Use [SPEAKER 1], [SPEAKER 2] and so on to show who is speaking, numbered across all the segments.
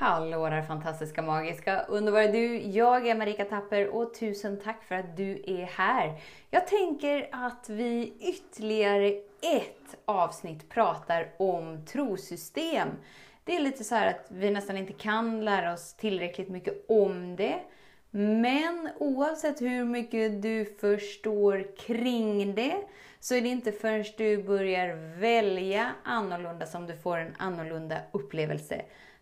[SPEAKER 1] Hallå där fantastiska, magiska, underbara du! Jag är Marika Tapper och tusen tack för att du är här. Jag tänker att vi ytterligare ett avsnitt pratar om trosystem. Det är lite så här att vi nästan inte kan lära oss tillräckligt mycket om det. Men oavsett hur mycket du förstår kring det så är det inte förrän du börjar välja annorlunda som du får en annorlunda upplevelse.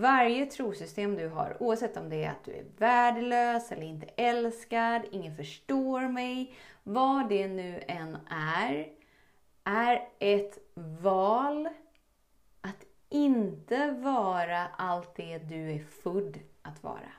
[SPEAKER 1] Varje trosystem du har, oavsett om det är att du är värdelös eller inte älskad, ingen förstår mig, vad det nu än är, är ett val att inte vara allt det du är född att vara.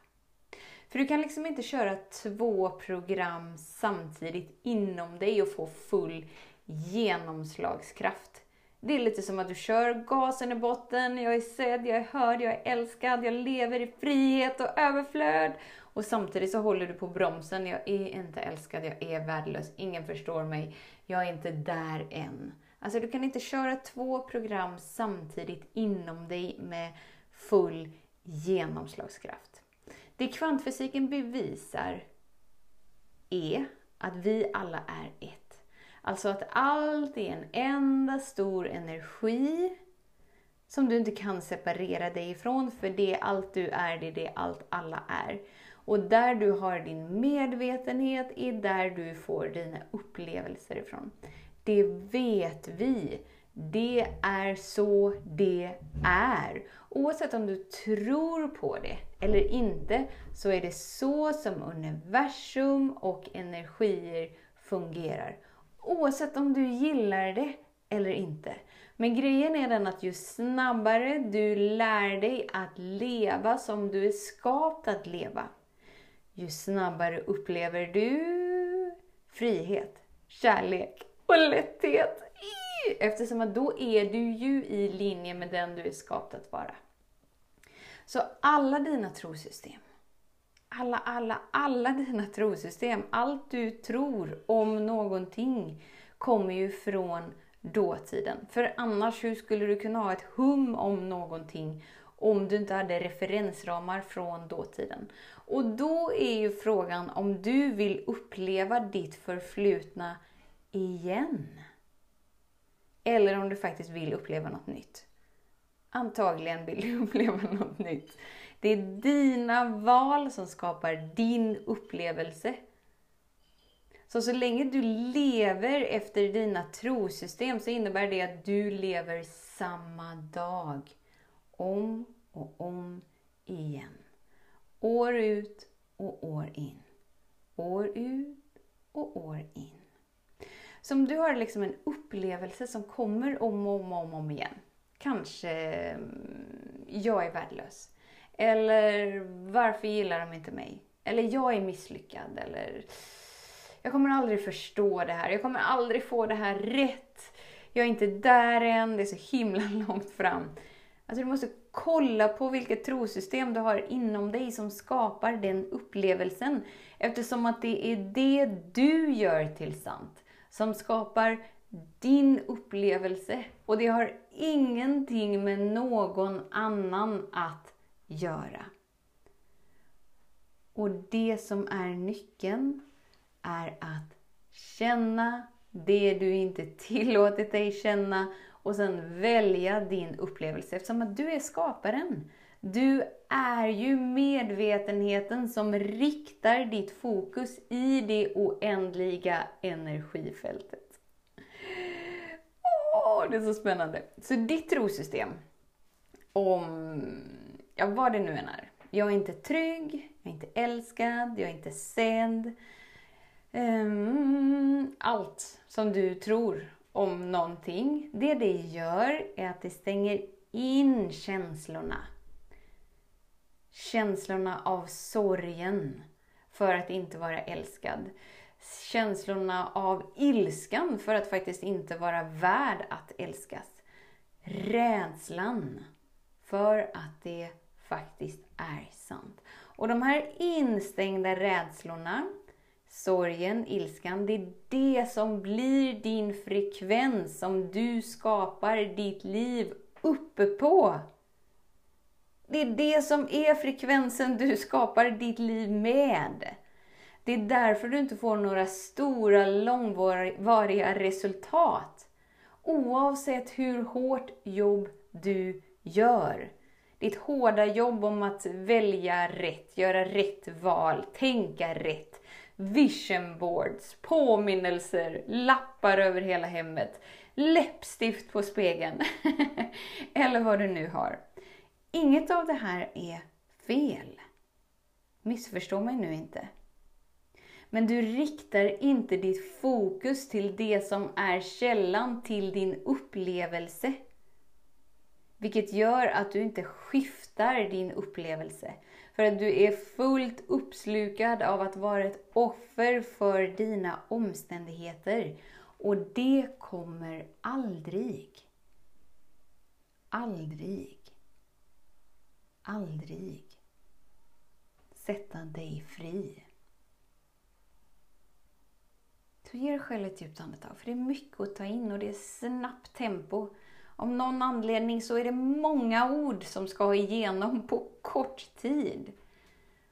[SPEAKER 1] För du kan liksom inte köra två program samtidigt inom dig och få full genomslagskraft. Det är lite som att du kör gasen i botten, jag är sedd, jag är hörd, jag är älskad, jag lever i frihet och överflöd. Och samtidigt så håller du på bromsen, jag är inte älskad, jag är värdelös, ingen förstår mig, jag är inte där än. Alltså du kan inte köra två program samtidigt inom dig med full genomslagskraft. Det kvantfysiken bevisar är att vi alla är ett. Alltså att allt är en enda stor energi som du inte kan separera dig ifrån, för det är allt du är, det är det allt alla är. Och där du har din medvetenhet är där du får dina upplevelser ifrån. Det vet vi. Det är så det är. Oavsett om du tror på det eller inte, så är det så som universum och energier fungerar. Oavsett om du gillar det eller inte. Men grejen är den att ju snabbare du lär dig att leva som du är skapt att leva, ju snabbare upplever du frihet, kärlek och lätthet. Eftersom att då är du ju i linje med den du är skapt att vara. Så alla dina trosystem, alla, alla, alla dina trosystem, allt du tror om någonting kommer ju från dåtiden. För annars, hur skulle du kunna ha ett hum om någonting om du inte hade referensramar från dåtiden? Och då är ju frågan om du vill uppleva ditt förflutna igen. Eller om du faktiskt vill uppleva något nytt. Antagligen vill du uppleva något nytt. Det är dina val som skapar din upplevelse. Så så länge du lever efter dina trosystem så innebär det att du lever samma dag. Om och om igen. År ut och år in. År ut och år in. Så om du har liksom en upplevelse som kommer om och om, och om igen. Kanske, mm, jag är värdelös. Eller varför gillar de inte mig? Eller jag är misslyckad. Eller jag kommer aldrig förstå det här. Jag kommer aldrig få det här rätt. Jag är inte där än. Det är så himla långt fram. Alltså du måste kolla på vilket trosystem du har inom dig som skapar den upplevelsen. Eftersom att det är det du gör till sant. Som skapar din upplevelse. Och det har ingenting med någon annan att göra. Och det som är nyckeln är att känna det du inte tillåtit dig känna och sen välja din upplevelse eftersom att du är skaparen. Du är ju medvetenheten som riktar ditt fokus i det oändliga energifältet. Åh, det är så spännande! Så ditt trosystem om ja, vad det nu än är. Jag är inte trygg, jag är inte älskad, jag är inte sedd. Um, ehm, allt som du tror om någonting, det det gör är att det stänger in känslorna. Känslorna av sorgen för att inte vara älskad. Känslorna av ilskan för att faktiskt inte vara värd att älskas. Rädslan för att det faktiskt är sant. Och de här instängda rädslorna, sorgen, ilskan, det är det som blir din frekvens som du skapar ditt liv uppe på. Det är det som är frekvensen du skapar ditt liv med. Det är därför du inte får några stora långvariga resultat. Oavsett hur hårt jobb du gör. Ditt hårda jobb om att välja rätt, göra rätt val, tänka rätt. Vision boards, påminnelser, lappar över hela hemmet, läppstift på spegeln. Eller vad du nu har. Inget av det här är fel. Missförstå mig nu inte. Men du riktar inte ditt fokus till det som är källan till din upplevelse. Vilket gör att du inte skiftar din upplevelse. För att du är fullt uppslukad av att vara ett offer för dina omständigheter. Och det kommer aldrig, aldrig, aldrig sätta dig fri. Så ge dig själv ett djupt andetag, för det är mycket att ta in och det är snabbt tempo. Av någon anledning så är det många ord som ska igenom på kort tid.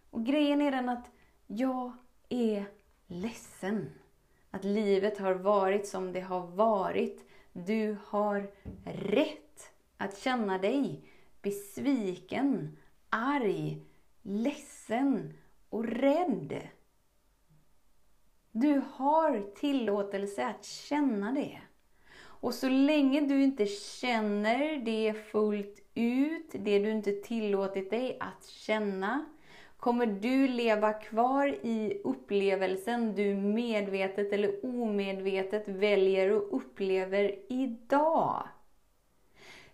[SPEAKER 1] Och grejen är den att jag är ledsen. Att livet har varit som det har varit. Du har rätt att känna dig besviken, arg, ledsen och rädd. Du har tillåtelse att känna det. Och så länge du inte känner det fullt ut, det du inte tillåtit dig att känna, kommer du leva kvar i upplevelsen du medvetet eller omedvetet väljer och upplever idag.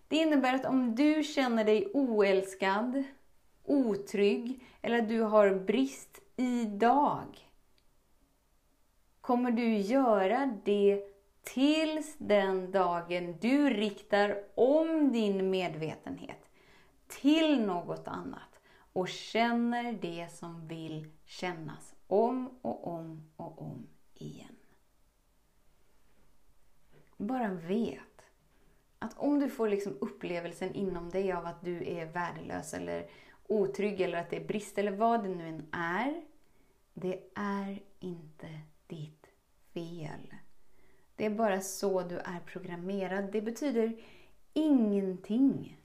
[SPEAKER 1] Det innebär att om du känner dig oälskad, otrygg eller du har brist idag, kommer du göra det tills den dagen du riktar om din medvetenhet till något annat och känner det som vill kännas om och om och om igen. Bara vet att om du får liksom upplevelsen inom dig av att du är värdelös eller otrygg eller att det är brist eller vad det nu än är. Det är inte. Det är bara så du är programmerad. Det betyder ingenting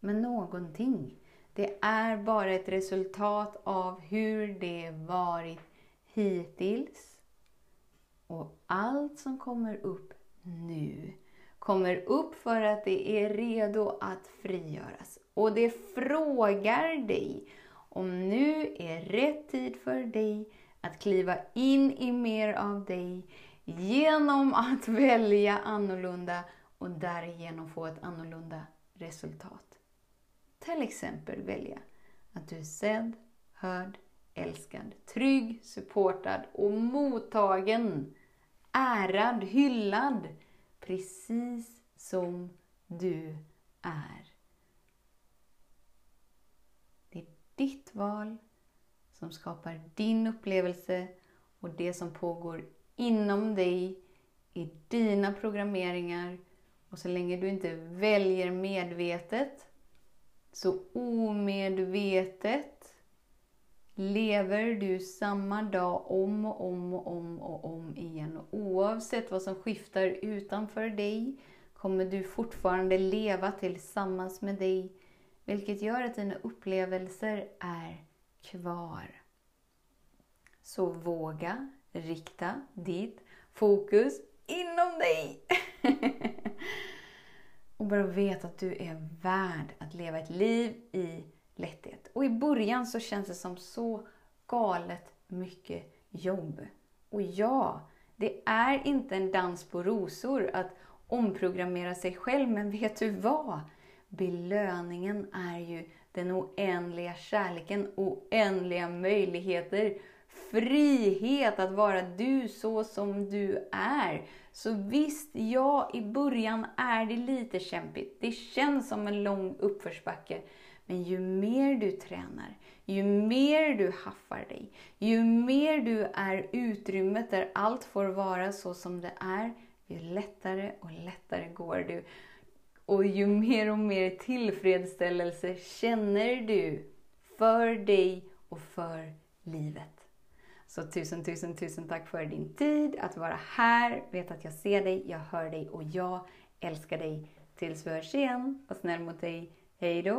[SPEAKER 1] med någonting. Det är bara ett resultat av hur det varit hittills. Och allt som kommer upp nu kommer upp för att det är redo att frigöras. Och det frågar dig om nu är rätt tid för dig att kliva in i mer av dig genom att välja annorlunda och därigenom få ett annorlunda resultat. Till exempel välja att du är sedd, hörd, älskad, trygg, supportad och mottagen, ärad, hyllad, precis som du är. Det är ditt val som skapar din upplevelse och det som pågår inom dig i dina programmeringar. Och så länge du inte väljer medvetet, så omedvetet lever du samma dag om och om och om och om igen. Och oavsett vad som skiftar utanför dig kommer du fortfarande leva tillsammans med dig, vilket gör att dina upplevelser är kvar. Så våga rikta ditt fokus inom dig. och bara vet att du är värd att leva ett liv i lätthet. Och i början så känns det som så galet mycket jobb. Och ja, det är inte en dans på rosor att omprogrammera sig själv, men vet du vad? belöningen är ju den oändliga kärleken, oändliga möjligheter, frihet att vara du så som du är. Så visst, ja, i början är det lite kämpigt. Det känns som en lång uppförsbacke. Men ju mer du tränar, ju mer du haffar dig, ju mer du är utrymmet där allt får vara så som det är, ju lättare och lättare går du. Och ju mer och mer tillfredsställelse känner du för dig och för livet. Så tusen, tusen, tusen tack för din tid, att vara här. Vet att jag ser dig, jag hör dig och jag älskar dig. Tills vi hörs igen. Var snäll mot dig. Hej då!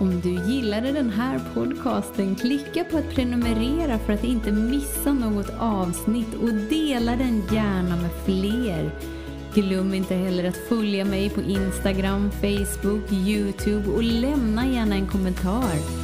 [SPEAKER 2] Om du gillade den här podcasten, klicka på att prenumerera för att inte missa något avsnitt och dela den gärna med fler. Glöm inte heller att följa mig på Instagram, Facebook, Youtube och lämna gärna en kommentar.